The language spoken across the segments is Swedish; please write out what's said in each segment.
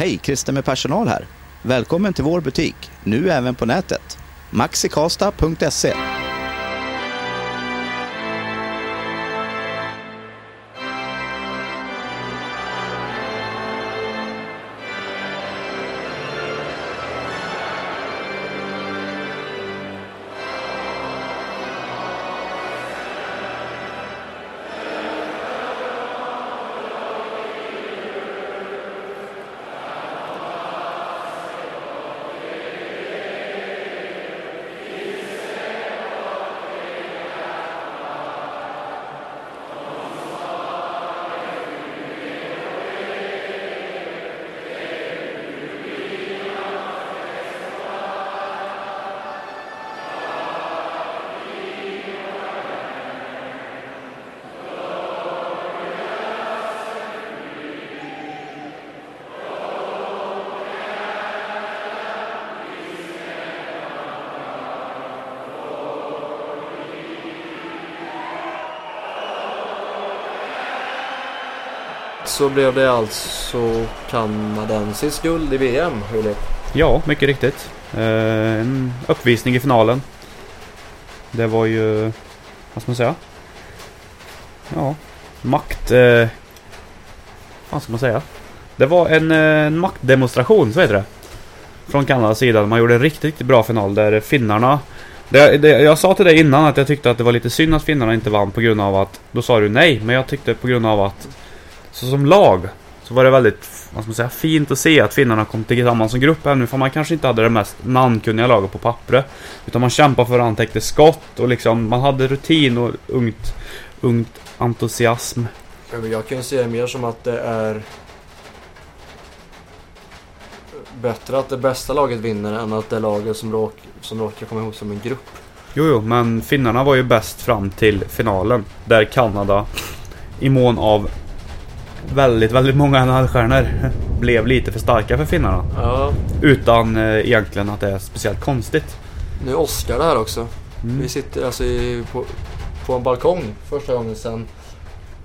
Hej, Christer med personal här. Välkommen till vår butik, nu även på nätet. maxikasta.se Så blev det alltså kanadensisk guld i VM, Filip. Ja, mycket riktigt. Eh, en uppvisning i finalen. Det var ju... Vad ska man säga? Ja, makt... Eh, vad ska man säga? Det var en, eh, en maktdemonstration, så heter det. Från Kanadas sida. Man gjorde en riktigt, riktigt bra final där finnarna... Det, det, jag sa till dig innan att jag tyckte att det var lite synd att finnarna inte vann på grund av att... Då sa du nej, men jag tyckte på grund av att... Så som lag så var det väldigt, vad ska man säga, fint att se att finnarna kom tillsammans som grupp även för man kanske inte hade det mest namnkunniga laget på pappret. Utan man kämpade för varandra, täckte skott och liksom man hade rutin och ungt, ungt entusiasm. Jag kan se det mer som att det är bättre att det bästa laget vinner än att det laget som, råk, som råkar komma ihop som en grupp. Jo, jo, men finnarna var ju bäst fram till finalen. Där Kanada i mån av väldigt, väldigt många NHL-stjärnor blev lite för starka för finnarna. Ja, Utan eh, egentligen att det är speciellt konstigt. nu är Oskar det här också. Mm. Vi sitter alltså i, på, på en balkong första gången sedan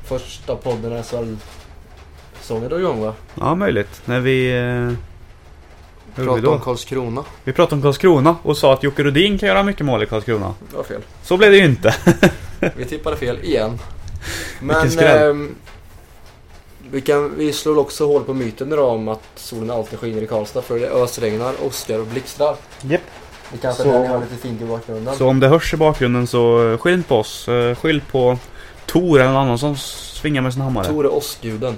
första podden SHL-säsongen drog igång va? Ja, möjligt. När vi... Eh, gjorde vi Pratade om? Karlskrona. Vi pratade om Karlskrona och sa att Jocke Rodin kan göra mycket mål i Karlskrona. Det var fel. Så blev det ju inte. Vi tippade fel igen. Men ehm, vi, kan, vi slår också hål på myten idag om att solen alltid skiner i Karlstad för det ösregnar, åskar och blixtrar. Japp. Det kanske Så- är lite fint i bakgrunden. Så om det hörs i bakgrunden så eh, skyll inte på oss. Eh, Skyll på Tor eller någon annan som svingar med sin hammare. Tor är åskguden.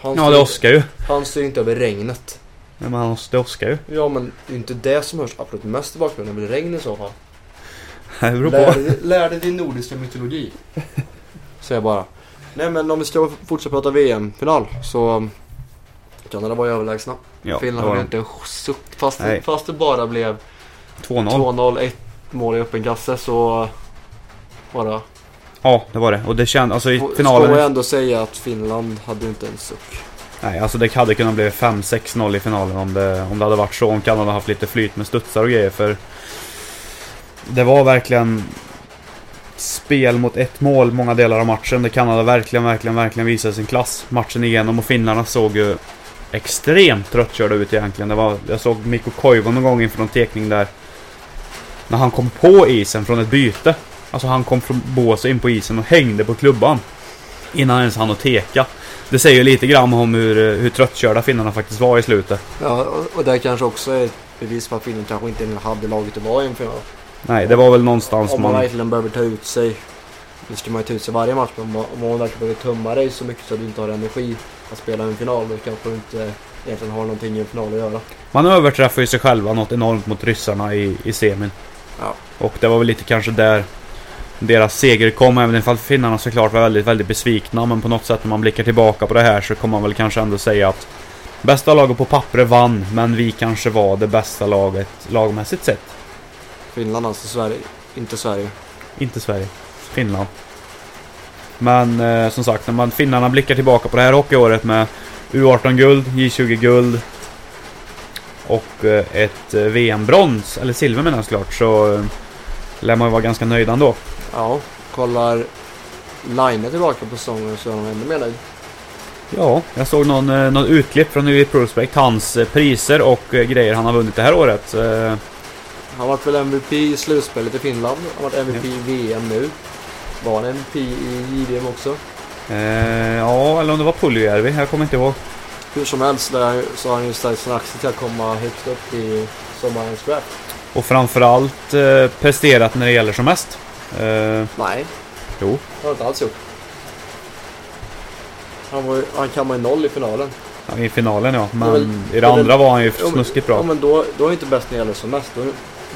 Han Ja, det åskar ju. Han styr inte över regnet. Nej, men han- det åskar ju. Ja, men det är inte det som hörs absolut mest i bakgrunden. Det blir regn i så fall. Det beror Lär, på. dig- lär dig din nordiska mytologi. Säger jag bara. Nej, men om vi ska fortsätta prata VM-final så Kanada var ju överlägsna. Ja, Finland var hade de. inte en suck. Fast, Nej. fast det bara blev 2-0. 2-0, ett mål i öppen kasse så var det... Ja, det var det. Och det kändes, alltså i Ska man finalen. ändå säga att Finland hade inte en suck. Nej, alltså det hade kunnat bli 5-6-0 i finalen om det, om det hade varit så. Om Kanada haft lite flyt med studsar och grejer. För det var verkligen spel mot ett mål många delar av matchen. Där Kanada verkligen, verkligen, verkligen visade sin klass matchen igenom. Och finnarna såg ju extremt tröttkörda ut egentligen. Det var, jag såg Mikko Koivu någon gång inför någon tekning där. När han kom på isen från ett byte. Alltså han kom från båset in på isen och hängde på klubban. Innan ens han att teka. Det säger ju lite grann om hur, eh, hur tröttkörda finnarna faktiskt var i slutet. Ja, och- och det kanske också är ett bevis på att finnarna kanske inte hade laget att vara inför. Nej, det var väl någonstans Om man man... verkligen behöver ta ut sig. Nu ska man ju ta ut sig varje match, men om om man verkligen behöver tömma dig så mycket så att du inte har energi att spela en final, då kanske du inte egentligen har någonting i en final att göra. Man överträffar ju sig själva något enormt mot ryssarna i, i semin. Ja. Och det var väl lite kanske där deras seger kom, även om finnarna såklart var väldigt, väldigt besvikna. Men på något sätt när man blickar tillbaka på det här så kommer man väl kanske ändå säga att bästa laget på pappret vann, men vi kanske var det bästa laget lagmässigt sett. Finland alltså, Sverige. Inte Sverige. Inte Sverige. Finland. Men eh, som sagt, när man finnarna blickar tillbaka på det här hockeyåret med U18-guld, J20-guld och eh, ett eh, VM-brons, eller silver menar jag såklart, så eh, lär man ju vara ganska nöjd ändå. Ja, kollar Line tillbaka på säsongen så är de ännu mer nöjd. Ja, jag såg någon, eh, någon utklipp från Elite Prospect. Hans eh, priser och grejer han har vunnit det här året. Han varit väl MVP i slutspelet i Finland. Han varit MVP i VM nu. Var han MVP i JVM också? eh, ja, eller om det var Puljujärvi. Jag kommer inte ihåg. Hur som helst där, så har han ju stärkt sin axel till att komma högst upp i sommarens draft. Och framförallt eh, presterat när det gäller som mest. Eh, Nej, jo, det har inte alls gjort. Han, var, han kammade noll i finalen. ja, i finalen ja. Men väl- i det andra var han ju Ja, men- snuskigt Ja bra. men då, då är inte bäst när det gäller som mest. Då,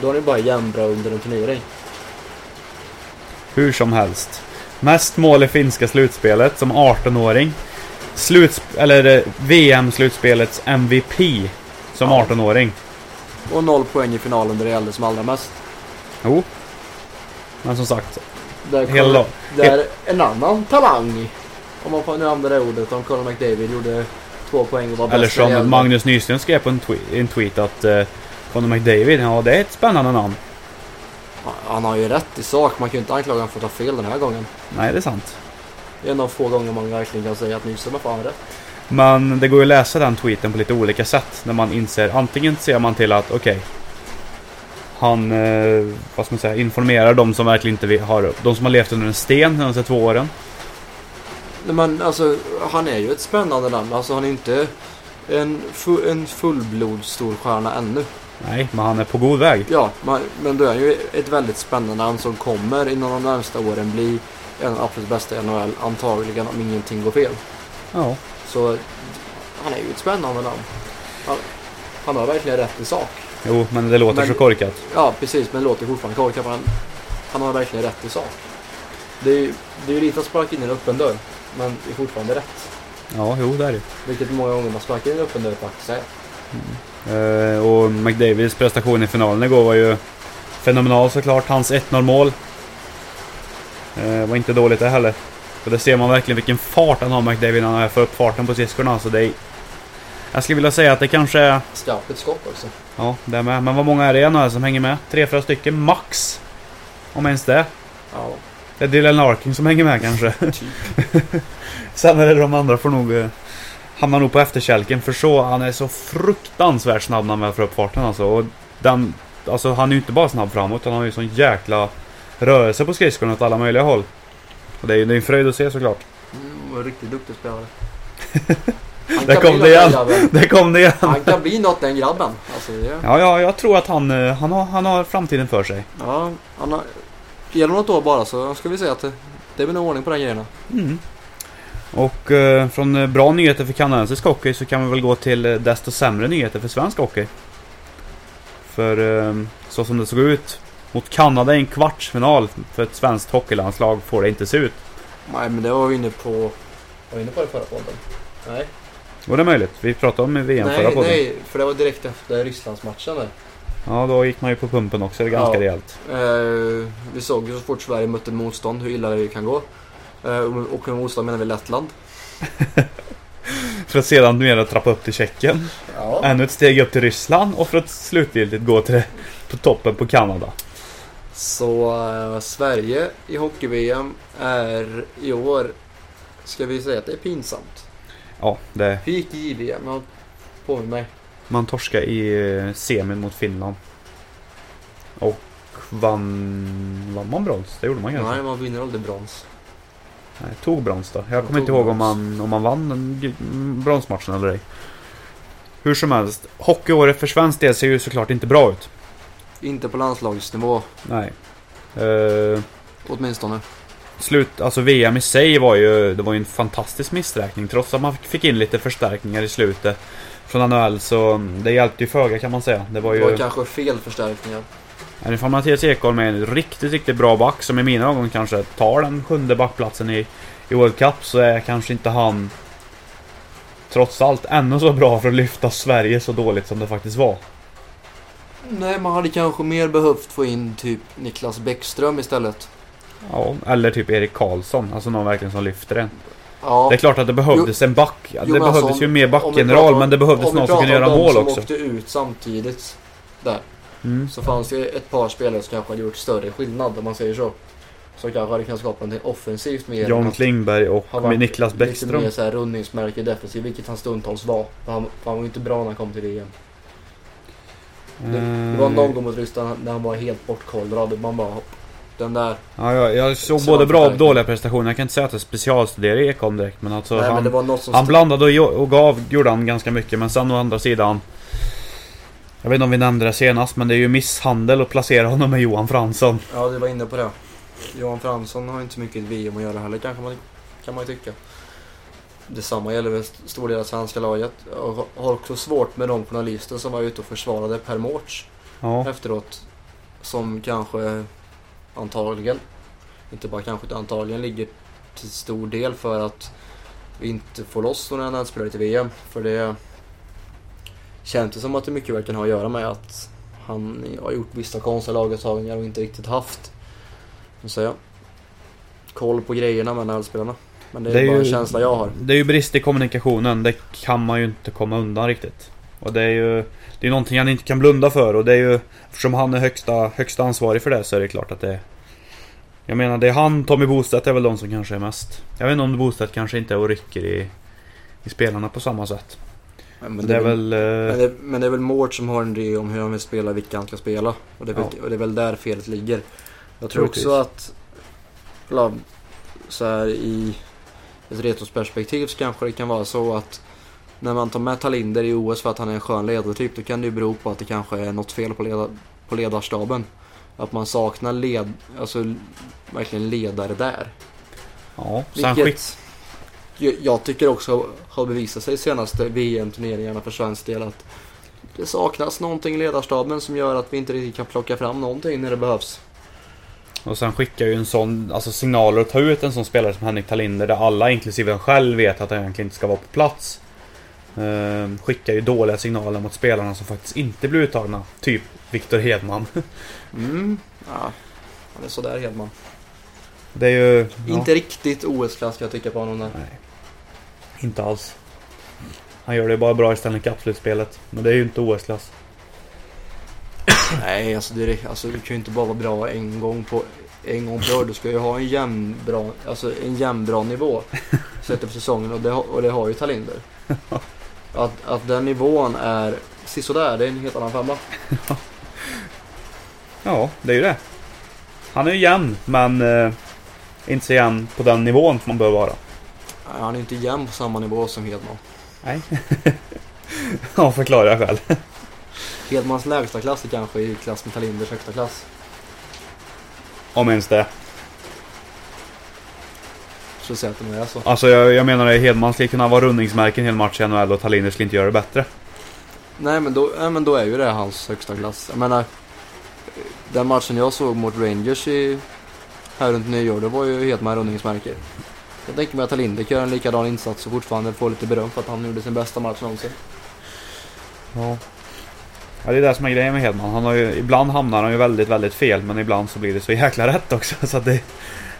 då han ju bara jämnbra under en turnering. Hur som helst. Mest mål i finska slutspelet som 18-åring. Sluts eller eh, VM-slutspelets MVP som Ja. 18-åring. Och noll poäng i finalen där det gällde som allra mest. Jo. Men som sagt, Där, Hela- kom, där en annan talang, om man får nu använda det ordet, om Conor McDavid gjorde två poäng och var bäst eller som Magnus Nyström skrev på en, twe- en tweet att eh, Conor McDavid, ja det är ett spännande namn. Han har ju rätt i sak, man kan ju inte anklaga honom för att ta fel den här gången. Nej, det är sant. Det är en av få gånger man verkligen kan säga att Nyström har fan rätt. Men det går ju att läsa den tweeten på lite olika sätt. När man inser, antingen ser man till att okej. han, eh, vad ska man säga, informerar de som verkligen inte har, de som har levt under en sten de senaste två åren. Nej, Men alltså, han är ju ett spännande namn. Alltså han är inte en, fu- en fullblod storstjärna ännu. Nej, men han är på god väg. Ja, men då är ju ett väldigt spännande namn som kommer inom de närmsta åren bli en av de absolut bästa i NHL, antagligen om ingenting går fel. Ja. Så han är ju ett spännande namn. Han, han har verkligen rätt i sak. Jo, men det låter Men- så korkat. Ja, precis, men det låter fortfarande korkat. men Han, har verkligen rätt i sak. Det är ju det är lite att sparka in en öppen dörr, men det är fortfarande rätt. Ja, jo, det är det. Vilket många gånger man sparkar in en öppen dörr faktiskt är. Eh, och McDavids prestation i finalen igår var ju fenomenal såklart. Hans 1-0 mål. Eh, var inte dåligt det heller. Och det ser man verkligen vilken fart han har McDavid när han får upp farten på skridskorna. Så det är... Jag skulle vilja säga att det kanske är... Skarpt skott också. Ja, det är med. Men vad många är det i NHL som hänger med? Tre, fyra stycken max. Om ens det. Ja, Det är Dylan Larkin som hänger med kanske. typ. Sen är det de andra får nog... Hamnar nog på efterkälken. För så, han är så fruktansvärt snabb när han väl får upp farten alltså. Och den, alltså han är ju inte bara snabb framåt. Han har ju sån jäkla rörelse på skridskorna åt alla möjliga håll. Och det är ju det är en fröjd att se såklart. Mm, riktigt duktig spelare. Där kom det igen. Där kom det igen! Han kan bli något den grabben. Alltså, det, Ja, ja, jag tror att han, eh, han, har, han har framtiden för sig. ja, han har, det något år bara så ska vi säga att det, det blir nog ordning på den grejerna. Mm. Och eh, från eh, bra nyheter för kanadensisk hockey så kan vi väl gå till eh, desto sämre nyheter för svensk hockey. För eh, så som det såg ut mot Kanada i en kvartsfinal för ett svenskt hockeylandslag får det inte se ut. Nej, men det var vi inne på... Var vi inne på det förra podden? Nej. Var det möjligt? Vi pratade om VM förra Nej, podden. nej, för det var direkt efter Rysslandsmatchen där. Ja, då gick man ju på pumpen också. Ganska Ja. rejält. Eh, vi såg ju så fort Sverige mötte motstånd hur illa det kan gå. Eh, och med motstånd menar vi Lettland. För att sedan mera trappa upp till Tjeckien. Ja. Ännu ett steg upp till Ryssland och för att slutgiltigt gå till på toppen på Kanada. Så eh, Sverige i hockey-VM är i år, ska vi säga att det är pinsamt. Ja, det, Hur gick JVM? Jag påminner mig. man torskade i eh, semin mot Finland. Och vann... Vann man brons? Det gjorde man kanske? Nej, man vinner aldrig brons. Nej, tog brons då. Jag kommer inte ihåg om man, om man vann den g- bronsmatchen eller ej. Hur som helst. Hockeyåret för svensk del ser ju såklart inte bra ut. Inte på landslagsnivå, Nej. Eh, åtminstone. slut, alltså VM i sig var ju, det var ju en fantastisk missräkning. Trots att man fick in lite förstärkningar i slutet från NHL så det hjälpte ju föga kan man säga. Det var Det ju... var kanske fel förstärkningar. En ifall Mattias Ekholm är en riktigt, riktigt bra back som i mina ögon kanske tar den sjunde backplatsen i, i World Cup så är kanske inte han trots allt ännu så bra för att lyfta Sverige så dåligt som det faktiskt var. Nej, man hade kanske mer behövt få in typ Niklas Bäckström istället. Ja, eller typ Erik Karlsson, alltså någon verkligen som lyfter den. Ja. Det är klart att det behövdes en back. Jo, det men behövdes alltså, ju mer om vi backgeneral pratar- men det behövdes om vi någon som pratar kunde om göra de mål som också. åkte ut samtidigt där. Mm. Så fanns det ett par spelare som kanske hade gjort större skillnad om man säger så. Som kanske hade kunnat skapa något offensivt mer. John Klingberg och ha varit Niklas Lite Bäckström. mer rundningsmärke defensiv, vilket han stundtals var. Han, han var inte bra när han kom till VM. Det, det var Eh, någon gång mot Ryssland när han var helt bortkollrad. Man bara... Den där... Ja, jag, jag såg Så både han bra och dåliga prestationer. Jag kan inte säga att jag specialstuderar Ekholm direkt. Men alltså nej, han, men var han blandade och, och gav, gjorde han ganska mycket. Men sen å andra sidan. Jag vet inte om vi nämnde det senast. Men det är ju misshandel att placera honom med Johan Fransson. Ja, du var inne på det. Johan Fransson har inte mycket i VM att göra heller kanske man, kan man ju tycka. Detsamma gäller väl st- stor del av svenska laget. Jag har också svårt med de journalister som var ute och försvarade Per Mårts Ja, efteråt. Som kanske antagligen, inte bara kanske utan antagligen ligger till stor del för att vi inte får loss några NHL-spelare till VM. För det känns det som att det mycket väl kan ha att göra med att han har gjort vissa konstiga laguttagningar och inte riktigt haft jag, koll på grejerna med NHL-spelarna. Men det är, Det är bara en ju- känsla jag har. det är ju brist i kommunikationen. Det kan man ju inte komma undan riktigt. Och det är ju det är någonting han inte kan blunda för. Och det är ju eftersom han är högsta, högsta ansvarig för det så är det klart att det är Jag menar det är han, Tommy Bostedt är väl de som kanske är mest Jag vet inte om Bostedt kanske inte är och rycker i I spelarna på samma sätt. Men det är väl... Men eh, det, men det är väl Mård som har en idé om hur han vill spela, vilka han ska spela. Och det är väl, och det är väl där felet ligger. Jag tror Troligtvis. också att, så här i ett retroperspektiv så kanske det kan vara så att när man tar med Talinder i OS för att han är en skön ledartyp, då kan det ju bero på att det kanske är något fel på, leda, på ledarstaben. Att man saknar led, alltså verkligen ledare där. Ja, Vilket jag- tycker också har bevisat sig senaste VM-turneringarna för svensk del att det saknas någonting i ledarstaben som gör att vi inte riktigt kan plocka fram någonting när det behövs. och sen skickar ju en sån alltså signaler att ta ut en sån spelare som Henrik Talinder där alla inklusive han själv vet att han egentligen inte ska vara på plats. Eh, skickar ju dåliga signaler mot spelarna som faktiskt inte blir uttagna. Typ Viktor Hedman. Mm, ja. Han är sådär Hedman. Det är ju... ja. Inte riktigt OS-klass jag tycka på honom där. Nej. Inte alls. Han gör det bara bra i Stanley Cup-slutspelet. Men det är ju inte OS-klass. Nej, alltså, det, är- alltså du kan ju inte bara vara bra en gång på en gång per år. Du ska ju ha en jämn bra, alltså en jämn bra nivå sett över säsongen och det, har- och det har ju Talinder. Att, att den nivån är sisådär, det är en helt annan femma. Ja, det är ju det. Han är ju jämn, men eh, inte så jämn på den nivån som man bör vara. Han är inte jämn på samma nivå som Hedman. Nej. ja, förklarar jag själv. Hedmans lägsta klass är kanske i klass med Talinders högsta klass. Om ens det. Så jag att det är så. Alltså jag, jag menar att Hedman skulle kunna vara rundningsmärke en hel match i NHL och Talinder skulle inte göra det bättre. Nej men, då, nej men då är ju det hans högsta klass. Jag menar, den matchen jag såg mot Rangers i, här runt nyår, det var ju Hedman rundningsmärke. Jag tänker mig att Talinder kan göra en likadan insats och fortfarande få lite beröm för att han gjorde sin bästa match någonsin. Ja. Ja, det är det som är grejen med Hedman. Han har ju, ibland hamnar han ju väldigt, väldigt fel, men ibland så blir det så jäkla rätt också. Så att det,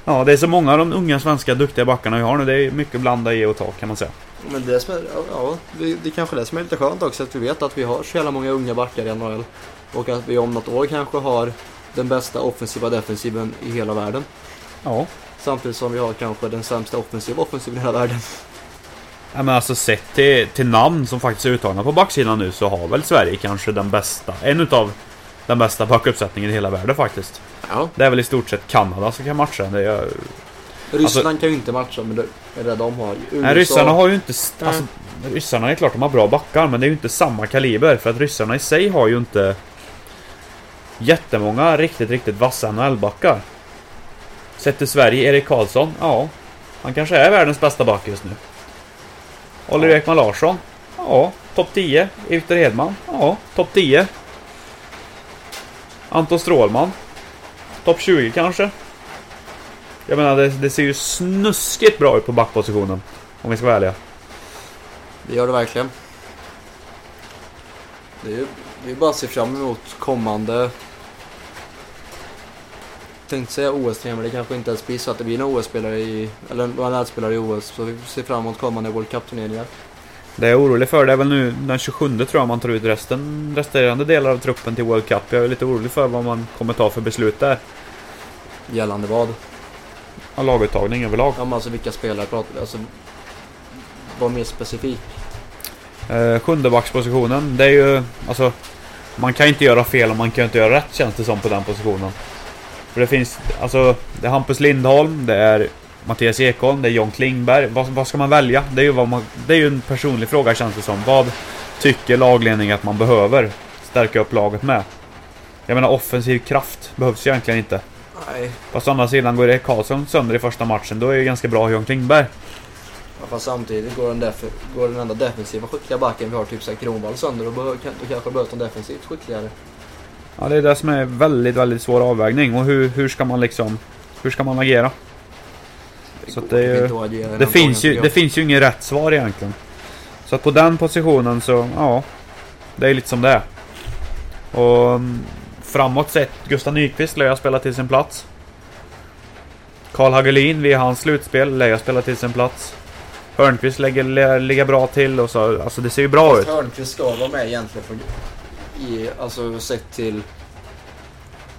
ja, det är så många av de unga svenska duktiga backarna vi har nu. Det är mycket blanda ge och ta kan man säga. Men det, som är, ja, ja, det, det är kanske det som är lite skönt också, att vi vet att vi har så jävla många unga backar i NHL. Och att vi om något år kanske har den bästa offensiva defensiven i hela världen. Ja. Samtidigt som vi har kanske den sämsta offensiva offensiven i hela världen. Ja, men alltså sett till, till namn som faktiskt är uttagna på backsidan nu så har väl Sverige kanske den bästa, en utav den bästa backuppsättningen i hela världen faktiskt. Ja. Det är väl i stort sett Kanada som kan matcha. Det är, Ryssland kan ju inte matcha med det, med det de har. USA, Alltså- nej, ryssarna har ju inte... Alltså, ryssarna är klart de har bra backar men det är ju inte samma kaliber för att ryssarna i sig har ju inte jättemånga riktigt, riktigt vassa NHL-backar. Sett till Sverige, Erik Karlsson, ja. Han kanske är världens bästa back just nu. Oliver Ja. Ekman Larsson, ja. Topp 10. Viktor Hedman, ja. Topp 10. Anton Strålman, topp 20 kanske. Jag menar, det, det ser ju snuskigt bra ut på backpositionen. Om vi ska vara ärliga. Det gör det verkligen. Det är ju bara att se fram emot kommande... Tänkte säga os men det kanske inte ens blir så att det blir några OS-spelare i... Eller några NHL-spelare i OS. Så vi ser fram emot kommande World Cup-turneringar. Det jag är orolig för det är väl nu den 27 tror jag man tar ut resten, resterande delar av truppen till World Cup. Jag är lite orolig för vad man kommer ta för beslut där. Gällande vad? Ja, laguttagning överlag. Ja, men alltså vilka spelare pratar vi? Alltså, var mer specifik. Eh, Sjundebackspositionen, det är ju... Alltså... Man kan inte göra fel och man kan inte göra rätt känns det som på den positionen. För det finns... Alltså... Det är Hampus Lindholm, det är Mattias Ekholm, det är John Klingberg. Vad, vad ska man välja? Det är, ju vad man, det är ju en personlig fråga känns det som. Vad tycker lagledningen att man behöver stärka upp laget med? Jag menar offensiv kraft behövs ju egentligen inte. Nej, Fast å andra sidan går Erik Karlsson sönder i första matchen, då är det ganska bra John Klingberg. ja, fast samtidigt går den, def- går den enda defensiva skickliga backen vi har, typ Kronwall sönder, då, då kanske behövs en defensivt skickligare. Ja, det är det som är väldigt, väldigt svår avvägning. Och hur, hur ska man liksom... Hur ska man agera? Så att går det är ju- Det finns, ju, det finns ju inget rätt svar egentligen. Så att på den positionen så, ja. Det är lite som det är. Och mm, framåt sett, Gustav Nyqvist lär jag spela till sin plats. Karl Hagelin, vid hans slutspel, lär jag spela till sin plats. Hörnqvist lägger, ligga bra till och så, alltså det ser ju bra Fast ut. Hörnqvist ska vara med egentligen för, i, alltså sett till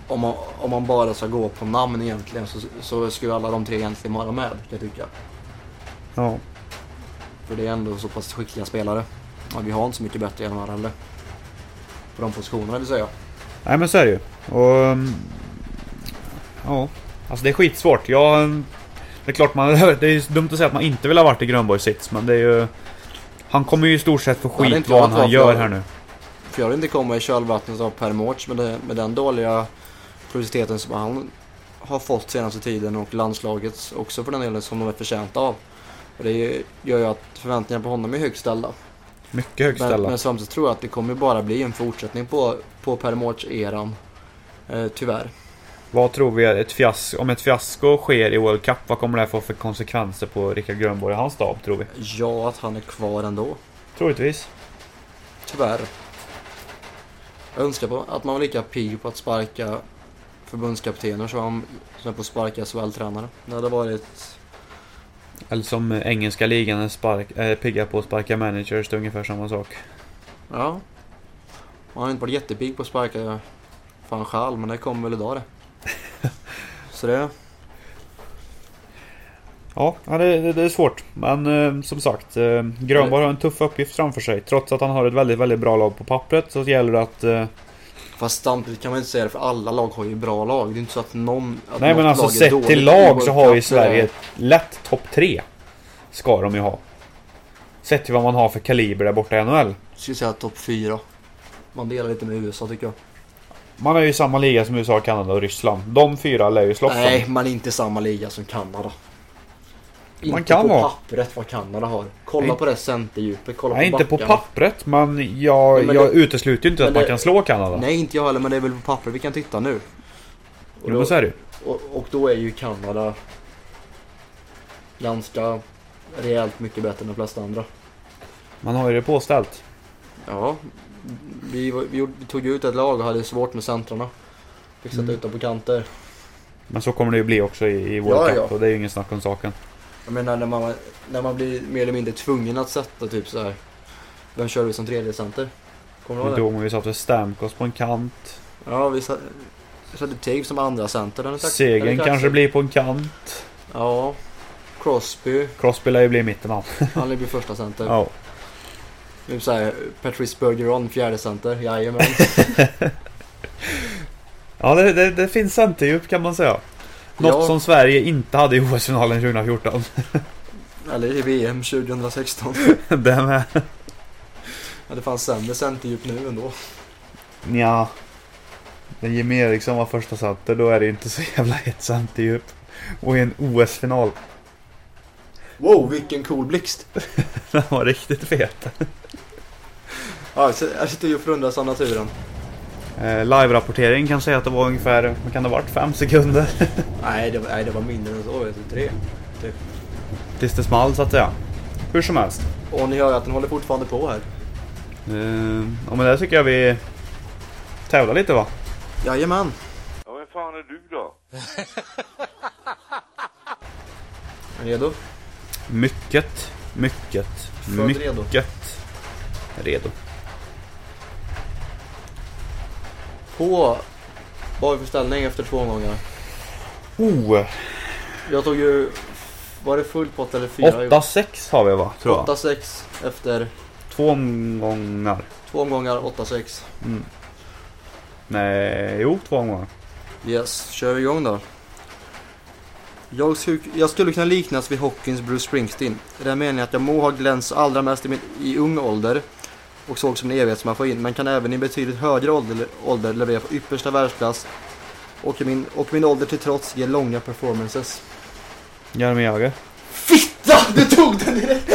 om man, om man bara ska gå på namn egentligen så, så skulle alla de tre egentligen vara med kan jag tycka. Ja. För det är ändå så pass skickliga spelare. Och vi har inte så mycket bättre än här heller. På de positionerna vill säga. Nej men så är det ju. Och... mm, Ja. Alltså det är skitsvårt. Jag... mm, Det är klart man... Det är dumt att säga att man inte vill ha varit i Grönborgs sits men det är ju... Han kommer ju i stort sett få det skit vad jag han gör här nu. Inte komma i kölvattnet av Per Mårts med, med den dåliga publiciteten som han har fått senaste tiden och landslaget också för den delen som de är förtjänta av. Och det gör ju att förväntningarna på honom är högt ställda. Mycket högt Men, ställda. men samtidigt tror jag att det kommer bara bli en fortsättning på, på Mårts-eran. Eh, tyvärr. Vad tror vi ett fiasko? Om ett fiasko sker i World Cup, vad kommer det få för konsekvenser på Rickard Grönborg och hans stab tror vi? Ja, att han är kvar ändå. Troligtvis. Tyvärr. Jag önskar på att man var lika pigg på att sparka förbundskaptener som, som på att sparka SHL-tränare. Det hade varit... Eller som engelska ligan är spark, äh, pigga på att sparka managers, det är ungefär samma sak. Ja. Man har inte varit jättepigg på att sparka fan själv, men det kommer väl idag det. Så det... Ja, det, det, är svårt. Men eh, som sagt, eh, Grönborg har en tuff uppgift framför sig. Trots att han har ett väldigt, väldigt bra lag på pappret så gäller det att... Eh, Fast samtidigt kan man inte säga det för alla lag har ju bra lag. Det är inte så att någon... Att nej men alltså sett dåligt till lag så har ju Sverige lätt topp tre. Ska de ju ha. Sett till vad man har för kaliber där borta i NHL. skulle säga topp fyra. Man delar lite med USA tycker jag. Man är ju i samma liga som USA, Kanada och Ryssland. De fyra lär ju slåss. Nej, man är inte i samma liga som Kanada. Man inte kan på vara. pappret vad Kanada har. Kolla Nej. på det centerdjupet, kolla Nej, på inte på backarna. pappret, men jag, Ja, men jag det- utesluter ju inte men att man det- kan slå Kanada. Nej, inte jag heller, men det är väl på pappret vi kan titta nu. Och Jo, då, men så är det ju. och, och då är ju Kanada ganska rejält mycket bättre än de flesta andra. Man har ju det påställt. Ja, vi, var- vi, gjorde- vi tog ut ett lag och hade svårt med centrarna. Fick sätta Mm. ut dem på kanter. Men så kommer det ju bli också i, i World Ja, Cup ja. och det är ju ingen snack om saken. Jag menar när man, när man blir mer eller mindre tvungen att sätta typ så här. Vem kör vi som tredje center? Kommer du ihåg det? Då vi satte Stamkos på en kant. Ja, vi satte, satte Tive som andra center. Segern kanske blir på en kant. Ja. Crosby, Crosby lär ju bli mitten av. han blir första center. Ja. Nu säger Patrice Bergeron, fjärde center. Jajamän. Ja, det, det, det finns centerdjup kan man säga. Något Ja. som Sverige inte hade i OS-finalen 2014. Eller i VM 2016. det med. Ja, det fanns sämre centerdjup nu ändå. Nja. När Jimmy Eriksson var första center, då är det inte så jävla hett centerdjup. Och i en OS-final. Wow, vilken cool blixt! Den var riktigt fet. Ja, jag sitter ju och förundras av naturen. Eh, Live-rapportering kan säga att det var ungefär, vad kan det ha varit, fem sekunder. Nej, det var, nej, det var mindre än så. Vet du, tre. Tills det small så att säga. Hur som helst. Och ni hör att den håller fortfarande på här. Eh, och med det tycker jag vi tävlar lite va? Jajamän. Ja, vem fan är du då? Är redo? Mycket, mycket, Född mycket redo. redo. På... Vad har vi för ställning efter två omgångar? Oh! Jag tog ju... Var det fullt pott eller fyra? 8-6 har vi va? Tror jag. 8-6 efter Två omgångar. två omgångar, 8-6. Mm. Nej, jo två omgångar. Yes, kör vi igång då. Jag, skulle- jag skulle kunna liknas vid hockeyns Bruce Springsteen. I den meningen att jag må ha glänst allra mest i, min, i ung ålder och såg som en evighetsmaskin, men kan även i betydligt högre ålder, ålder leverera på yppersta världsklass och i min, och min ålder till trots ge långa performances. Jaromir Jagr. Fitta! Du tog den direkt!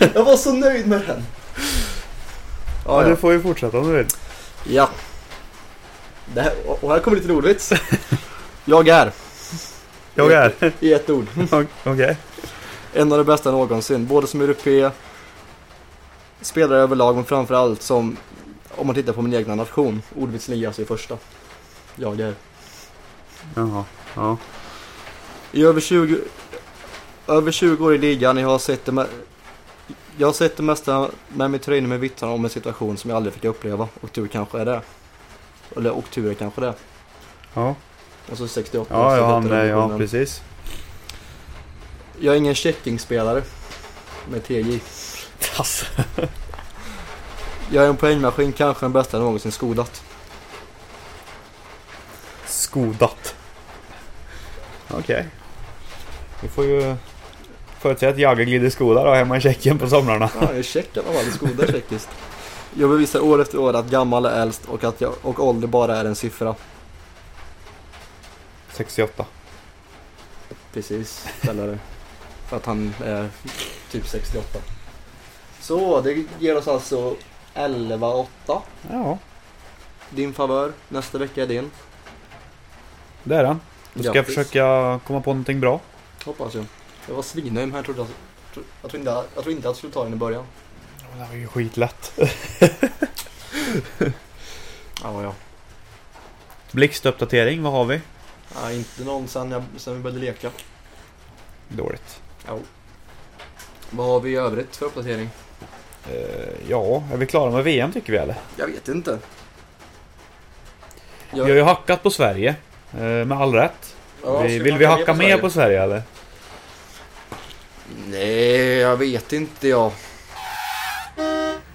Jag var så nöjd med den. Ja, du får ju fortsätta om du vill. Ja. Det här, och här kommer lite roligt. Jag är, Jag är. i ett ord, Okej. en av de bästa någonsin. Både som europé, spelare överlag, men framförallt som, om man tittar på min egna nation, ordvits ligas i första. Jag är. Jaha. Ja. I över 20, över 20 år i ligan, jag har sett det med, jag har sett det mesta med mitt tröjning med vittnar om en situation som jag aldrig fick uppleva. Och tur kanske är det. Eller och tur är kanske det. Ja. Och så 68. Ja, så ja, detta ja, precis. Jag är ingen checkingspelare med TJ. Alltså. Jag är en poängmaskin, kanske den bästa jag någonsin skodat. Skodat. Okej. Vi får ju förutsäga att Jagr glider skoda då hemma i Tjeckien på somrarna. Ja, jag är check i alla fall. Skoda är tjeckiskt. Jag bevisar år efter år att gammal är äldst och att jag, och ålder bara är en siffra. 68. Precis, ställare. För att han är typ 68. Så, det ger oss alltså 11-8. Ja, Din favör. Nästa vecka är din. det är den. Då ska jag Grattis. försöka komma på någonting bra. Hoppas jag. Jag var svinnöjd jag trodde tro- jag trodde inte, jag trodde inte att jag skulle ta den i början. Det var ju skitlätt. Ja, ja. Blixtuppdatering, vad har vi? ja inte någon sen, jag, sen vi började leka. Dåligt. Ja. Vad har vi i övrigt för uppdatering? Eh, ja, är vi klara med VM tycker vi eller? Jag vet inte. Vi har ju hackat på Sverige. eh, Med all rätt. Ja, vi, vill vi hacka mer på Sverige eller? Nej, jag vet inte jag.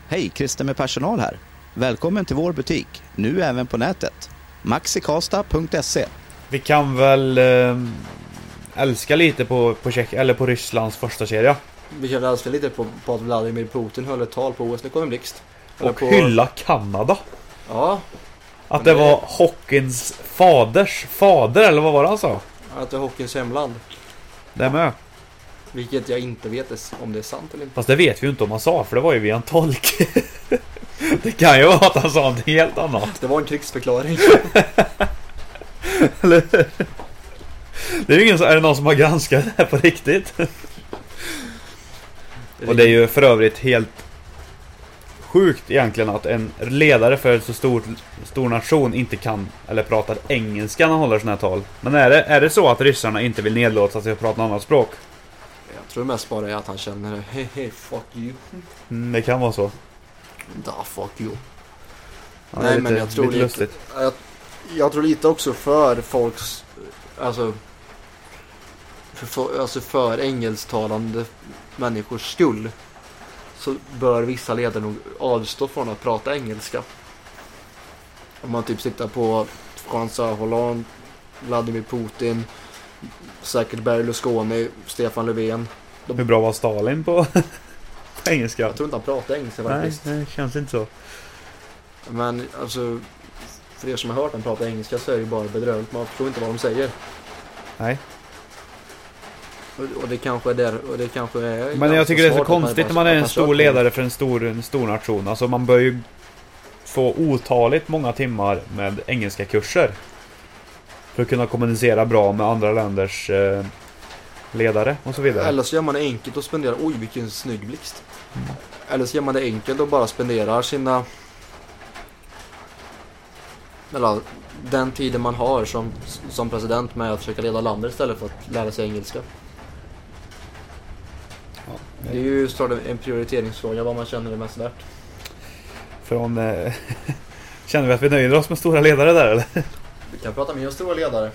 Hej, Christer med personal här. Välkommen till vår butik, nu även på nätet. maxikasta.se Vi kan väl eh, älska lite på, på, Tjeck, eller på Rysslands första kedja Vi kan älska lite på, på att Vladimir Putin höll ett tal på OS. Nu kommer en blixt. Och på- hylla Kanada. Ja, Att det det- var hockeyns faders fader, eller vad var det han sa? att det är hockeyns hemland. Det med. Vilket jag inte vet om det är sant eller inte. Fast det vet vi ju inte om han sa, för det var ju via en tolk. det kan ju vara att han sa någonting helt annat. Det var en krigsförklaring. Eller hur? Det är ju ingen som, är det någon som har granskat det här på riktigt? Och det är ju för övrigt helt sjukt egentligen att en ledare för en så stor, stor nation inte kan eller pratar engelska när han håller sådana här tal. Men är det, är det så att ryssarna inte vill nedlåta sig att prata något annat språk? Jag tror mest bara är att han känner hej hej fuck you. Mm, det kan vara så. Da fuck you. Ja, Nej, är men lite, jag tror lite lite-. Jag, jag tror lite också för folks, alltså för, alltså för engelsktalande människors skull så bör vissa ledare nog avstå från att prata engelska. Om man typ sitter på François Hollande, Vladimir Putin, säkert Berlusconi, Stefan Löfven. Hur bra var Stalin på, engelska? Jag tror inte han pratar engelska Nej, faktiskt. det känns inte så. Men alltså, för er som har hört honom prata engelska så är det ju bara bedrövligt. Man förstår inte vad de säger. Nej. Och, det kanske är där, och det kanske är Men jag tycker det är så smart att man konstigt när man är en stor ledare för en stor, en stor nation. Alltså man bör ju få otaligt många timmar med engelska kurser. För att kunna kommunicera bra med andra länders eh, ledare och så vidare. Eller så gör man det enkelt och spenderar, oj vilken snygg blixt. Mm. Eller så gör man det enkelt och bara spenderar sina... Eller den tiden man har som, som president med att försöka leda landet istället för att lära sig engelska. Det är ju såklart en- prioriteringsfråga vad man känner är mest värt. Från... Eh, känner vi att vi nöjer oss med stora ledare där eller? Vi kan prata mer om stora ledare.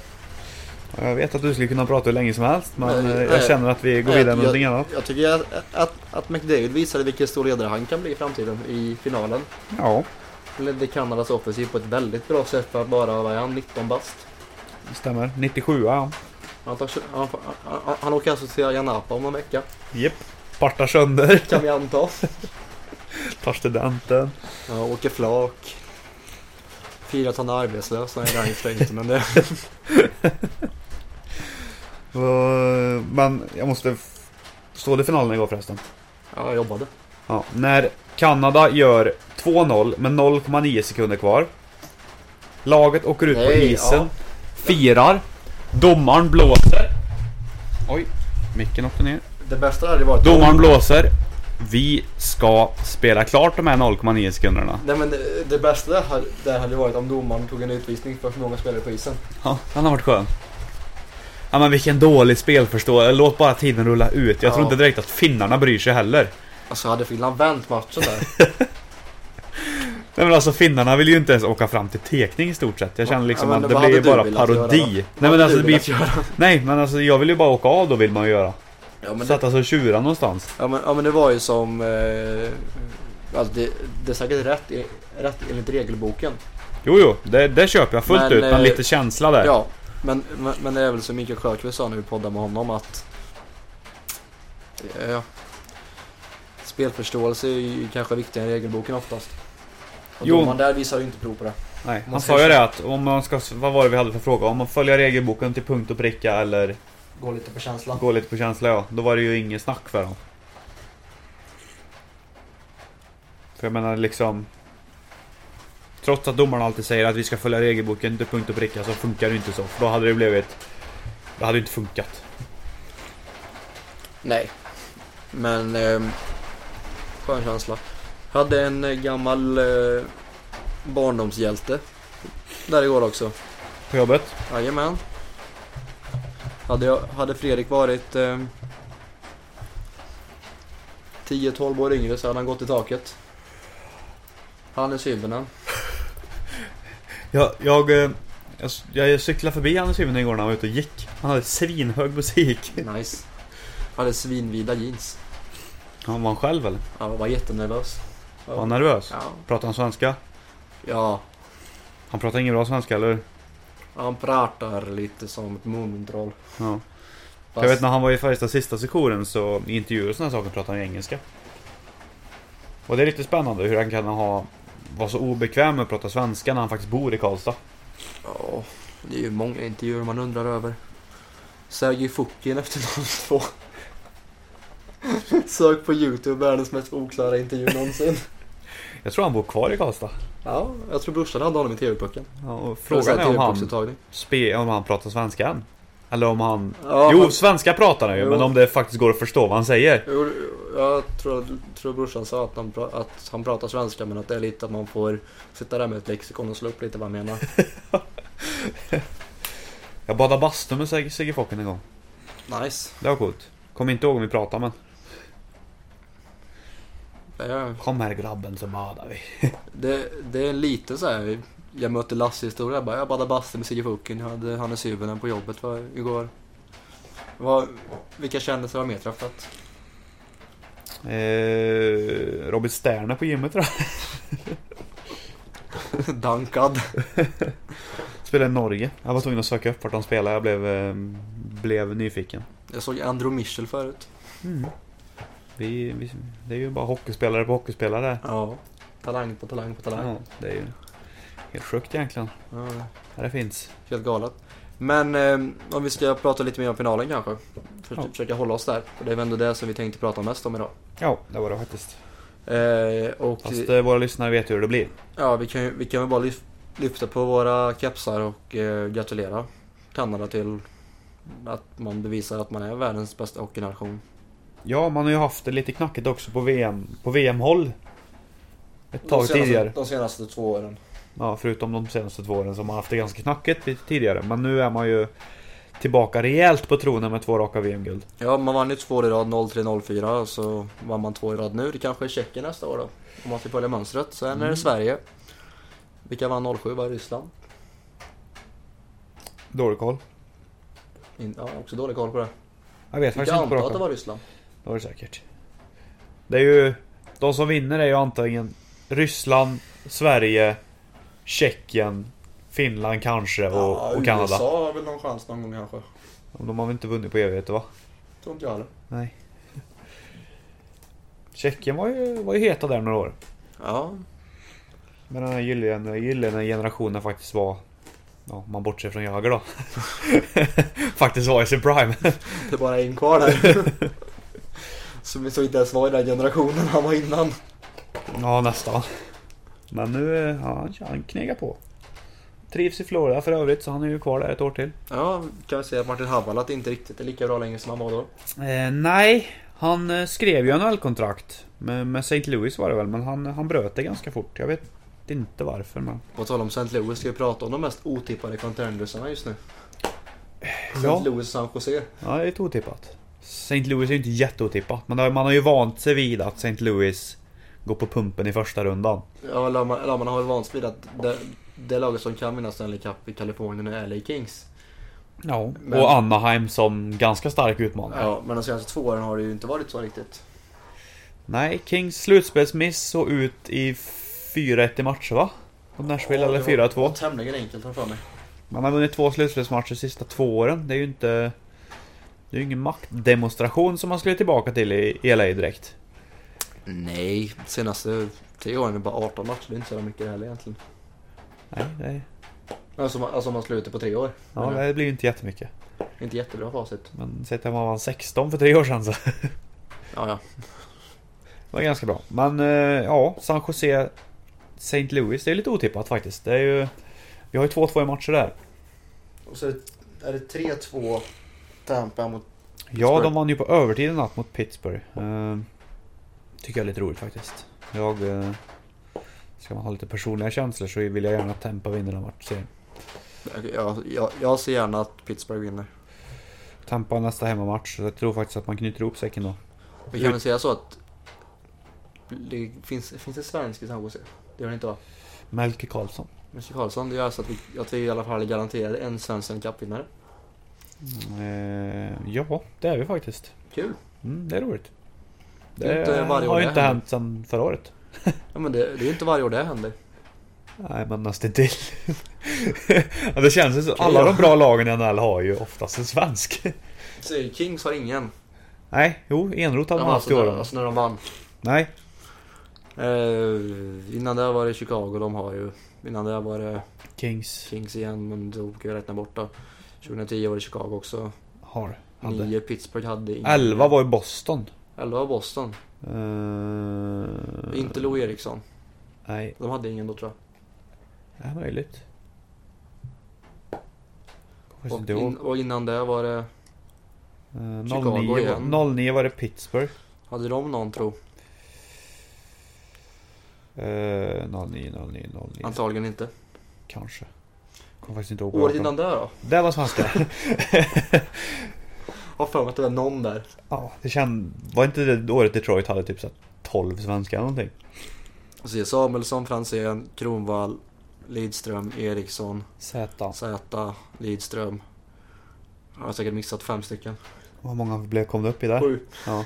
Jag vet att du skulle kunna prata hur länge som helst men Nej, eh, jag nej. känner att vi går Nej, vidare med någonting annat. Jag tycker att, att, att McDavid visade vilken stor ledare han kan bli i framtiden i finalen. Ja, Ledde Kanadas offensiv på ett väldigt bra sätt för att bara vara han 19 bast. stämmer. 97 ja. Han, tar, han, han, han åker alltså till Ayia Napa om en vecka. Japp. Partar sönder. Kan vi anta. Tar studenten. Ja, åker flak. Firar att han är arbetslös. Nej, det är han inte men det... Men jag måste... Stod det finalen igår förresten? Ja, jag jobbade. Ja. När Kanada gör 2-0 med 0,9 sekunder kvar. Laget åker ut på Nej, isen. ja. Firar. Domaren blåser. Oj, micken åkte ner. Det bästa hade varit... Domaren blåser. Vi ska spela klart de här 0,9 sekunderna. Nej men det, det bästa hade, det hade varit om domaren tog en utvisning för för många spelare på isen. Ja, han har varit skön. Ja men vilken dålig spelförståelse. Låt bara tiden rulla ut. Jag Ja. tror inte direkt att finnarna bryr sig heller. Alltså hade Finland vänt matchen där. Nej men alltså finnarna vill ju inte ens åka fram till tekning i stort sett. Jag känner liksom Ja, att det blir ju bara parodi. Nej men alltså det blir... Nej men alltså jag vill ju bara åka av då vill man ju göra. Ja men, Sätta det, sig och tjura någonstans. ja, men, ja men det var ju som... Eh, alltså det, det är säkert rätt, rätt enligt regelboken. Jo jo, det, det köper jag fullt Men, ut. Men eh, lite känsla där. Ja, men, men, men det är väl som Mikael Sjökvist sa när vi poddade med honom att... Ja, spelförståelse är ju kanske viktigare än regelboken oftast. Och Jo. domaren där visar ju inte prov på det. Nej, han sa ju det att om man ska... Vad var det vi hade för fråga? Om man följer regelboken till punkt och pricka eller Går lite på känsla. går lite på känsla ja. Då var det ju inget snack för honom. För jag menar liksom... Trots att domaren alltid säger att vi ska följa regelboken till punkt och pricka så funkar det inte så. För då hade det blivit... Det hade inte funkat. Nej. Men... Eh, skön känsla. Hade en gammal eh, barndomshjälte där igår också. På jobbet? Jajamän. Hade, jag, hade Fredrik varit eh, 10-12 år yngre så hade han gått i taket. Han är Sybinen. Jag, jag, eh, jag, jag cyklade förbi Anders Hyvene igår när han var ute och gick. Han hade svinhög musik. Nice. Hade svinvida jeans. Han var han själv eller? Jag var jättenervös. Var han nervös? Ja. Pratade han svenska? Ja. Han pratar ingen bra svenska eller? Han pratar lite som ett Mumintroll. Ja. Fast- Jag vet när han var i Färjestad sista sessionen så i intervjuer och sådana saker pratade han engelska. Och det är lite spännande hur han kan ha vara så obekväm med att prata svenska när han faktiskt bor i Karlstad. Ja, det är ju många intervjuer man undrar över. Sergej Fukin efter 02. Sök på Youtube, världens mest oklara intervju någonsin. Jag tror han bor kvar i Karlstad. Ja, jag tror brorsan hade honom i TV-pucken. Ja, och frågan är om han, spe, om han pratar svenska än. Eller om han... Ja, jo, han- svenska pratar han ju, Jo. men om det faktiskt går att förstå vad han säger. Jo, Jag tror, tror brorsan sa att han, att han pratar svenska men att det är lite att man får sitta där med ett lexikon och slå upp lite vad han menar. Jag badade bastu med Sigge Focken en gång. Nice. Det var coolt. Kommer inte ihåg om vi pratade men... Är, Kom här grabben så badar vi. det, det är lite så här. Jag mötte Lasse historia. Jag bara, jag badade bastu med Sigge Fucken. Jag hade Hannes Hyvönen på jobbet för, igår. Vad, vilka kändisar har mer träffat? Eh, Robin Sterner på gymmet tror jag. Dankad. Spelade i Norge. Jag var tvungen att söka upp vart de spelade. Jag blev, eh, blev nyfiken. Jag såg Andrew Michel förut. Vi, vi, det är ju bara hockeyspelare på hockeyspelare. Ja. Talang på talang på talang. Ja, det är ju helt sjukt egentligen. Ja, Ja, det finns. helt galet. Men eh, om vi ska prata lite mer om finalen kanske. För, Ja. Försöka hålla oss där. Det är väl ändå det som vi tänkte prata mest om idag. Ja, det var det faktiskt. Eh, och Fast eh, våra lyssnare vet ju hur det blir. ja, vi kan, vi kan väl bara lyf, lyfta på våra kepsar och eh, gratulera Kanada till att man bevisar att man är världens bästa hockeynation. Ja, man har ju haft det lite knackigt också på VM, på VM-håll. Ett tag de senaste, tidigare. De senaste två åren. Ja, förutom de senaste två åren som har haft det ganska knackigt lite tidigare. Men nu är man ju tillbaka rejält på tronen med två raka VM-guld. Ja, man vann ju två i rad, 0-3-0-4 och så vann man två i rad nu. Det kanske är Tjeckien nästa år då. Om man ska följa mönstret. Sen är Mm. det Sverige. Vilka vann 07? Var det Ryssland? Dålig koll. In, ja, också dålig koll på det. Jag vet faktiskt inte på antar att det var Ryssland. Det var det säkert. Det är ju... De som vinner är ju antingen Ryssland, Sverige, Tjeckien, Finland kanske och, ja, och Kanada. USA har väl någon chans någon gång kanske. De har väl inte vunnit på evigheter va? Tror inte jag heller. Nej. Tjeckien var ju, var ju heta där några år. Ja, Men den här gyllene, gyllene generationen faktiskt var... Ja, om man bortser från Jagr då. faktiskt var i sin prime. det är bara en kvar där. Som så inte ens var i den generationen han var innan. ja, nästan. Men nu, eh, ja, han- han knegar på. Trivs i Florida för övrigt, så han är ju kvar där ett år till. Ja, kan vi säga att Martin Havala inte riktigt är lika bra längre som han var då. Eh, nej, han eh, skrev ju NHL-kontrakt med, med St. Louis var det väl, men han, han bröt det ganska fort. Jag vet inte varför, men... På tal om St. Louis ska vi prata om de mest otippade contendersarna just nu. St. Ja. Louis och San Jose. Ja, det är lite otippat. St. Louis är ju inte jätteotippat, men man har ju vant sig vid att St. Louis går på pumpen i första rundan. Ja, man, har väl vant sig vid att det, det laget som kan vinna Stanley Cup i Kalifornien är LA Kings. Ja. Men- Och Anaheim som ganska stark utmanare. Ja, men de senaste två åren har det ju inte varit så riktigt. Nej, Kings slutspelsmiss såg ut i 4-1 i matcher va? Mot Nashville Ja, eller det var- 4-2. Tämligen enkelt har för mig. Man har vunnit två slutspelsmatcher de sista två åren. Det är ju inte... Det är ju ingen maktdemonstration som man skulle tillbaka till i LA direkt. Nej, senaste tre åren är det bara 18 matcher. Det är inte så mycket heller egentligen. Nej, är- Alltså, man- alltså om man slutar på tre år. ja, Men, det blir ju inte jättemycket. Inte jättebra facit. Men sett att man vann 16 för tre år sedan så Ja, ja. det var ganska bra. Men eh, ja, San Jose St. Louis, det är lite otippat faktiskt. Det är ju... Vi har ju 2-2 i matcher där. Och så är det 3-2 Tampa mot... Ja, Pittsburgh. de vann ju på övertid i natt mot Pittsburgh. Eh, tycker jag är lite roligt faktiskt. Jag... Eh, ska man ha lite personliga känslor så vill jag gärna att Tampa vinner den matchen. Jag, jag, jag ser gärna att Pittsburgh vinner. Tampa nästa hemmamatch, så jag tror faktiskt att man knyter ihop säcken då. Vi kan väl säga så att... Det finns, finns det svensk i San Jose? Det gör det inte va? Melke Karlsson. Mr Karlsson, det gör så att vi, att vi i alla fall är garanterade en svensk Cup-vinnare. Eh, ja, det är vi faktiskt. Kul! Mm, det är roligt. Det är inte Det varje år har ju det inte hänt sedan förra året. Ja men det, det är ju inte varje år det händer. Nej, men nästan till. ja, det känns ju så. Alla de bra lagen i NHL har ju oftast en svensk. Kings har ingen. Nej, jo, Enroth hade man haft i alltså, år. när, alltså när de vann. Nej, Eh, innan det var det Chicago de har ju. Innan det var det Kings Kings igen men då kan jag räkna bort då. 2010 var det Chicago också. har. Hade. 9 Pittsburgh hade ingen. 11 var i Boston. 11 var Boston. Eh, Inte Lou Eriksson. Nej, De hade ingen då tror jag. det är möjligt. Och, in, och innan det var det... Eh, Chicago 09, igen. var- 09 var det Pittsburgh. Hade de någon tro? Eh, 09, 09, 09. Antagligen inte. Kanske. Kommer faktiskt inte ihåg. Året innan det då? Det var svenska. Har för mig att det var någon där. ja, det känd... Var inte det året Detroit hade typ så här 12 svenska eller någonting? Så det är Samuelsson, Franzén, Kronvall, Lidström, Eriksson, Z. Zäta, Lidström. Jag har säkert missat fem stycken. Hur många blev, kom det upp i där? Sju. Ja.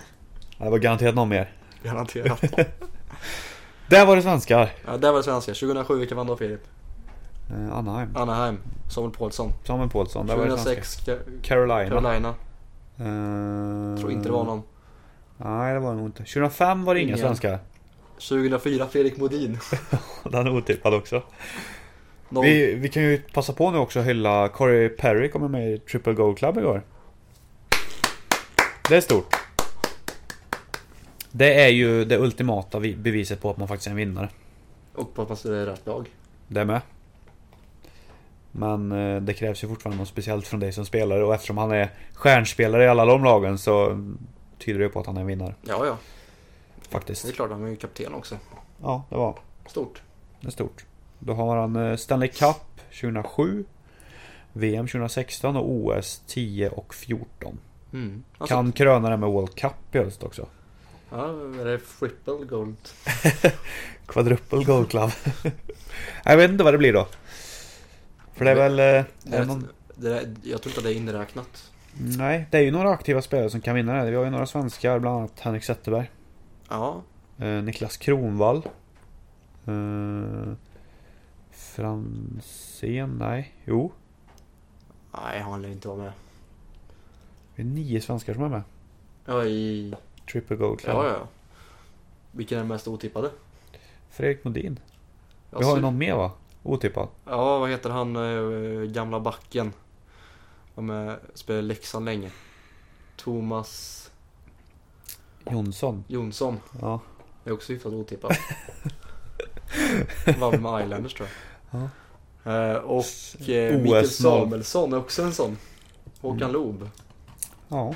Det var garanterat någon mer. Garanterat. Där var det svenskar. ja, där var det svenska. 2007, vilka vann då Filip? Eh, Anaheim. Anaheim, Samuel Paulsson. Samuel Paulsson. Där var det svenska. 2006, Ca- Carolina. Carolina. Eh, Tror inte det var någon. Nej, det var det nog inte. 2005 var det inga Ingen. svenskar. 2004, Fredrik Modin. Den är otippad också. Noll. Vi, vi kan ju passa på nu också att hylla Corey Perry kommer med i Triple Gold Club igår. Det är stort. Det är ju det ultimata vi- beviset på att man faktiskt är en vinnare. Och på att man är rätt lag. Det med. Men eh, det krävs ju fortfarande något speciellt från dig som spelare och eftersom han är stjärnspelare i alla de lagen så tyder det på att han är en vinnare. Ja, ja. Faktiskt. Det är klart, han är ju kapten också. Ja, det var Stort. det är stort. Då har han eh, Stanley Cup 2007, VM 2016 och OS 10 och 14. Mm. Alltså, Kan kröna det med World Cup i höst också. Ja, är det triple gold? Quadruple Gold Club. jag vet inte vad det blir då. För det är väl... eh, Det Är det någon... det där, jag tror inte att det är inräknat. Nej, det är ju några aktiva spelare som kan vinna det. Vi har ju några svenskar, bland annat Henrik Zetterberg. Ja, Eh, Niklas Kronvall. Eh, Franzén, nej. Jo. nej han lär inte vara med. Det är nio svenskar som är med. Ja, i... Triple Gold Club. Ja, ja. Vilken är den mest otippade? Fredrik Modin. Jag Vi har ju någon mer va? Otippad. Ja, vad heter han, eh, gamla backen? Som eh, spelade i Leksand länge. Thomas Jonsson. Jonsson. Ja. är också hyfsat otippad. Var väl med Islanders tror jag. Eh, och eh, Mikael. Samuelsson är också en sån. Håkan Mm. Loob. Ja.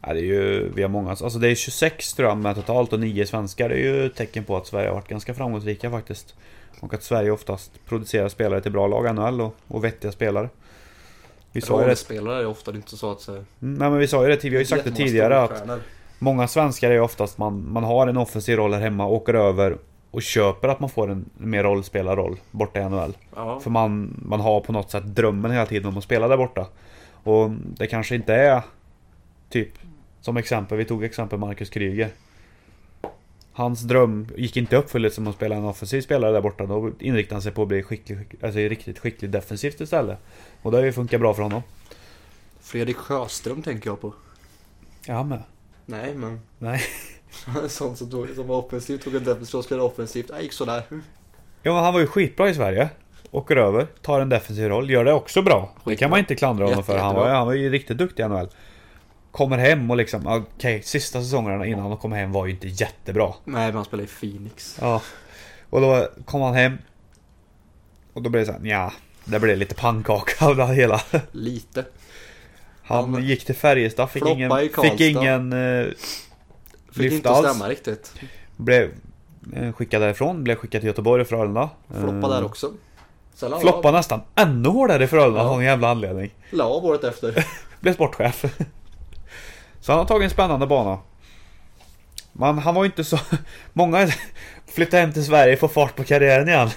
Ja. Det är ju, vi har många, alltså det är 26 tror jag med totalt och 9 svenskar. Det är ju ett tecken på att Sverige har varit ganska framgångsrika faktiskt. Och att Sverige oftast producerar spelare till bra lag NHL och, och vettiga spelare. Vi sa ju det, Rollspelare är ofta inte så att säga. Mm, nej men vi sa ju det, vi har ju sagt det tidigare att. Många svenskar är oftast man, man har en offensiv roll här hemma, åker över och köper att man får en mer rollspelarroll borta i NHL. Ja, För man, man har på något sätt drömmen hela tiden om att spela där borta. Och det kanske inte är typ som exempel, vi tog exempel Marcus Kryger. Hans dröm gick inte i uppfyllelse som att spela en offensiv spelare där borta. Då inriktade han sig på att bli skicklig, skick- alltså riktigt skicklig defensivt istället. Och det har ju funkat bra för honom. Fredrik Sjöström tänker jag på. Ja med. Nej, men Nej. en sån som, tog, som var offensiv, tog en defensiv och spelade offensivt. Det gick sådär. Ja men han var ju skitbra i Sverige. Åker över, tar en defensiv roll, gör det också bra. Det kan man inte klandra honom Jätte, för. Han var, han var ju riktigt duktig i NHL. Kommer hem och liksom, okej, sista säsongerna innan han kom hem var ju inte jättebra. Nej, men han spelade i Phoenix. Ja. Och då kom han hem. Och då blev det såhär, ja Det blev lite pannkaka av det hela. Lite. Han Han gick till Färjestad, fick ingen, fick ingen eh, Fick inte alls. stämma riktigt. Blev eh, skickad därifrån, blev skickad till Göteborg och Frölunda. Floppa Eh, där också. Sen Floppa nästan ännu hårdare i Frölunda Ja. av någon jävla anledning. la av året efter. Blev sportchef. Så han har tagit en spännande bana. Men han var ju inte så... Många flyttar hem till Sverige får fart på karriären igen.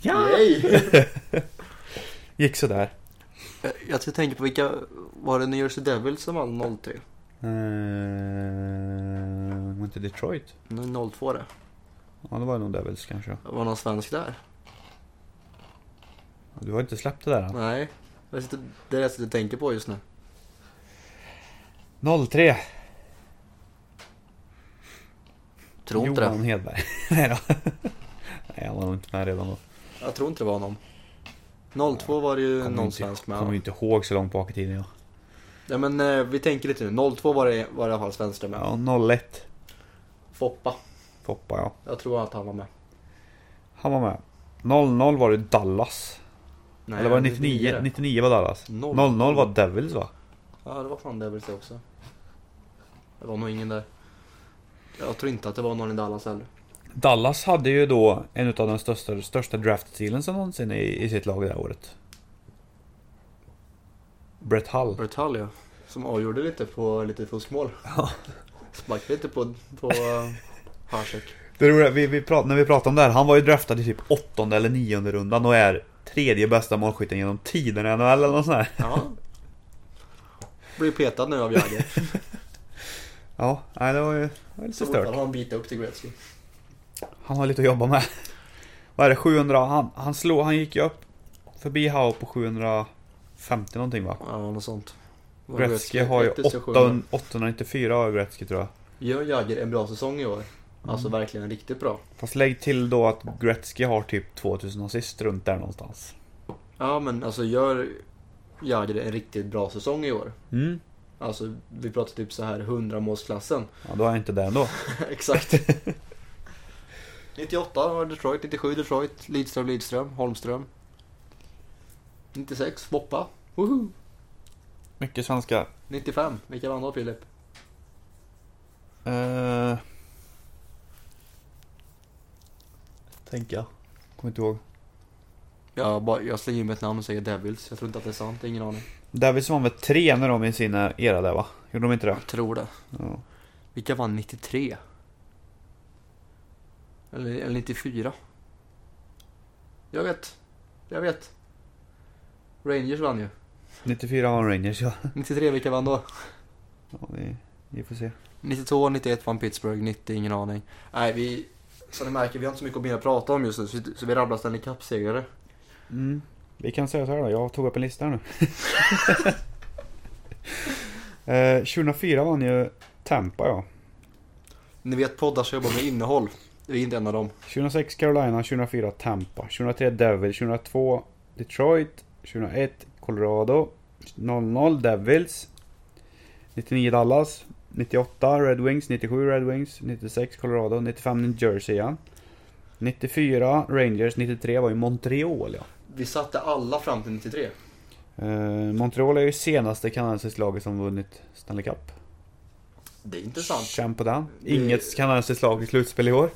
Ja! Gick sådär. Jag- Jag ska tänka på vilka, var det New Jersey Devils som vann 03? Uh, var inte Detroit? Nej, 02 det. Ja, det var nog Devils kanske. Det var någon svensk där. Du har inte släppt det där än. Nej. Det är det jag sitter och tänker på just nu. 03. Tror inte Johan det. Hedberg. Nej då. Nej, han var nog inte med redan då. Jag tror inte det var någon. 02 var det ju Kommer någon inte, svensk kommer ju med. inte ihåg så långt bak i tiden. Ja, Ja men eh, vi tänker lite nu. 02 var det, var det i alla fall svenskar med. ja 01. Foppa. Foppa ja. Jag tror att han var med. Han var med. 00 var det Dallas. Nej, Eller var det 99? det. 99 var Dallas. 00. 00 var Devils va? Ja det var fan Devils det också. Det var nog ingen där. Jag tror inte att det var någon i Dallas heller. Dallas hade ju då en av de största, största draft-stealen någonsin i, i sitt lag det här året. Brett Hull. Brett Hull ja. Som avgjorde lite på lite fuskmål. Ja. Sparkade lite på, på Hasek. Det roliga, vi, vi prat, när vi pratade om det här, han var ju draftad i typ åttonde eller nionde rundan och är tredje bästa målskytten genom tiden i NHL eller något sånt där. Ja. Blir petad nu av Jagger. Ja, nej det var ju det var lite Så stört. han bita upp till Gretzky. Han har lite att jobba med. Vad är det, 700? Han, han slog, han gick ju upp förbi Howe på 750 någonting va? Ja, något sånt. Vad Gretzky har ju 1700. 8, 894 har Gretzky tror jag. Gör Jagger en bra säsong i år? Alltså Mm. verkligen riktigt bra. Fast lägg till då att Gretzky har typ 2000 assist runt där någonstans. Ja men alltså gör Jagger en riktigt bra säsong i år? Mm. Alltså vi pratar typ så här 100 målsklassen. Ja, då är jag inte där ändå. Exakt. 98 var Detroit, 97 Detroit, Lidström, Lidström, Holmström. 96 Foppa. Woho! Mycket svenska. 95, vilka vann då Filip? Uh... Tänker jag. Kommer inte ihåg. Jag, bara, jag slänger in med ett namn och säger Devils. Jag tror inte att det är sant, ingen aning. Davids vann väl tre när de i sina era där va? Gjorde de inte det? Jag tror det. Ja. Vilka vann 93? Eller, eller 94? Jag vet. Jag vet. Rangers vann ju. 94 vann Rangers ja. 93, vilka vann då? ja vi, vi får se. 92, 91 vann Pittsburgh, 90, ingen aning. Nej, vi... Som ni märker, vi har inte så mycket mer att prata om just nu, så vi, så vi rabblar Stanley Cup-segrare. Mm. Vi kan säga så här då, jag tog upp en lista här nu. eh, 2004 vann ju Tampa ja. Ni vet poddar som jobbar med innehåll. Vi är inte en av dem. 2006 Carolina, 2004 Tampa, 2003 Devils, 2002 Detroit, 2001 Colorado, 00 Devils, 99 Dallas, 98 Red Wings, 97 Red Wings, 96 Colorado, 95 New Jersey igen. 94 Rangers, 93 var ju Montreal ja. Vi satte alla fram till 93. Eh, Montreal är ju senaste kanadensiskt laget som vunnit Stanley Cup. Det är intressant. Känn på den. Det- Inget kanadensiskt lag i slutspel i år.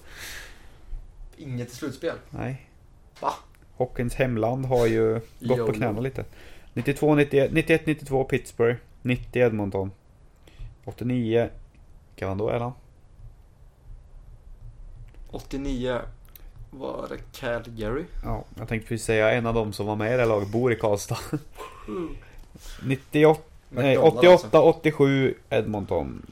Inget i slutspel. Nej. Va? Hockeyns hemland har ju gått Jo, på knäna lite. 92, 91, 91, 92 Pittsburgh. 90 Edmonton. 89 kan man då Erland? 89 var det Calgary. Ja, jag tänkte precis säga en av dem som var med i det laget bor i Karlstad. 98, nej, McDonald 88, alltså. 87 Edmonton.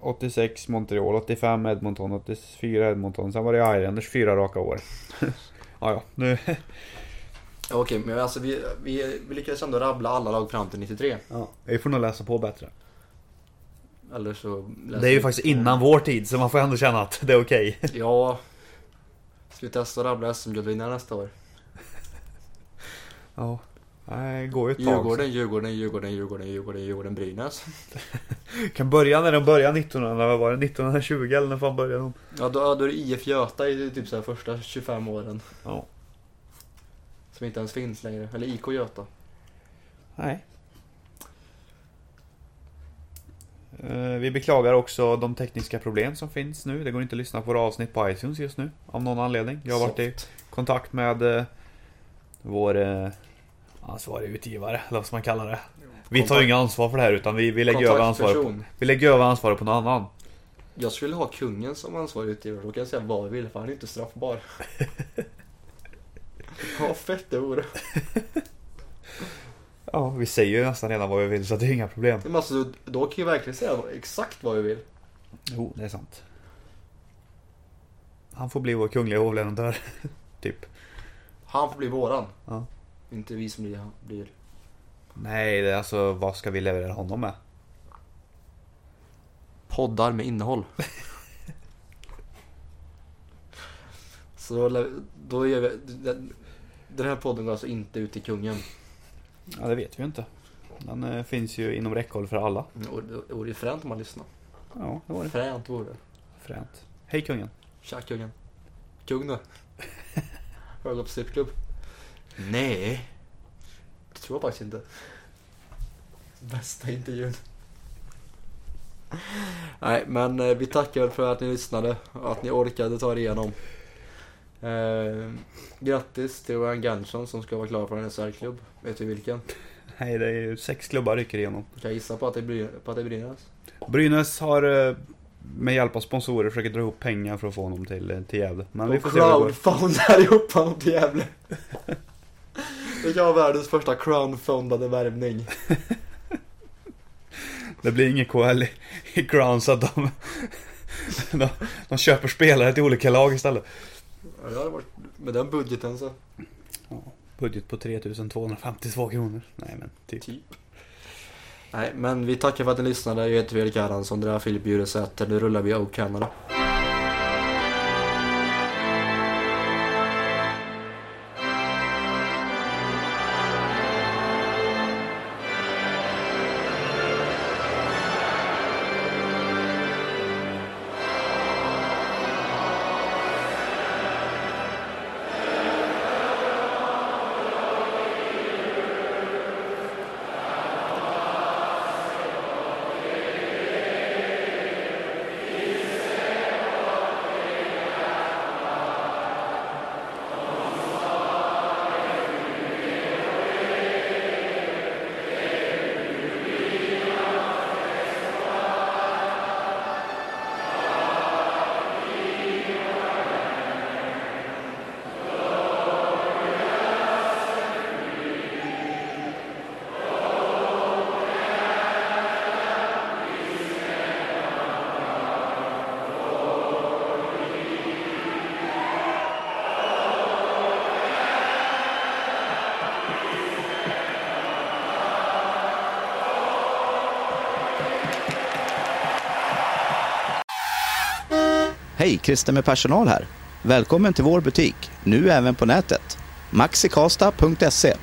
86 Montreal, 85 Edmonton, 84 Edmonton. Sen var det Islanders fyra raka år. ja, ja, nu. Okej, men alltså vi, vi, vi lyckades ändå rabbla alla lag fram till 93. Ja, vi får nog läsa på bättre. Eller så... läser Det är ju vi- faktiskt innan vår tid så man får ändå känna att det är okej. Ja. Ska vi testa att rabbla SM-guldvinnare nästa år? Ja. Nej, det går ju ett tag. Djurgården, Djurgården, Djurgården, Djurgården, Djurgården, Djurgården, Brynäs. Kan börja när de börjar 1900, vad var det? 1920 eller när fan började de? Ja, då, då är det IF Göta i typ så här första 25 åren. Ja. Som inte ens finns längre. Eller IK Göta. Nej. Eh, Vi beklagar också de tekniska problem som finns nu. Det går inte att lyssna på våra avsnitt på iTunes just nu. Av någon anledning. Jag har varit i kontakt med eh, vår eh, ansvarig utgivare, eller vad ska man kalla det. Vi tar ju inga ansvar för det här utan vi, vi, lägger, över ansvaret på, vi lägger över ansvaret på någon annan. Jag skulle ha kungen som ansvarig utgivare. Då kan jag säga vad jag vill för han är inte straffbar. Ja, fett det vore. Ja, vi säger ju nästan redan vad vi vill så det är inga problem. Men alltså, då kan jag verkligen säga exakt vad jag vill. Jo, det är sant. Han får bli vår kungliga hovleverantör. typ. Han får bli våran. Ja. Inte vi som blir... blir. Nej, det är alltså vad ska vi leverera honom med? Poddar med innehåll. Så då, då gör vi... Den, den här podden går alltså inte ut till kungen. Ja, det vet vi ju inte. Den eh, finns ju inom räckhåll för alla. Och det det vore ju fränt om man lyssnar. Ja, det var det. Fränt vore det. Fränt. Hej kungen. Tja kungen. Kung då? Har du gått på strippklubb? Nej. Det tror jag faktiskt inte. Bästa intervjun. Nej, men eh, vi tackar för att ni lyssnade och att ni orkade ta er igenom. Eh, grattis till Ryan Gansson som ska vara klar för en SR-klubb. Vet du vilken? Nej, det är ju sex klubbar rycker igenom. Kan jag gissa på att det blir, på att det blir Brynäs? Brynäs har eh, med hjälp av sponsorer försökt dra ihop pengar för att få honom till, till Gävle. Men vi Och får det går. crowdfundar ihop honom till Gävle. Det kan vara världens första crowdfundade värvning. Det blir ingen KL i, i Crown så att de, de, de köper spelare till olika lag istället. Ja, det hade varit, med den budgeten så. Budget på 3252 kronor. Nej men typ. Typ. Nej, men vi tackar för att ni lyssnade. Jag heter Fredrik Erlandsson, det är Filip Bjuresäter. Nu rullar vi O Canada. Hej, Christer med personal här. Välkommen till vår butik, nu även på nätet. maxikasta.se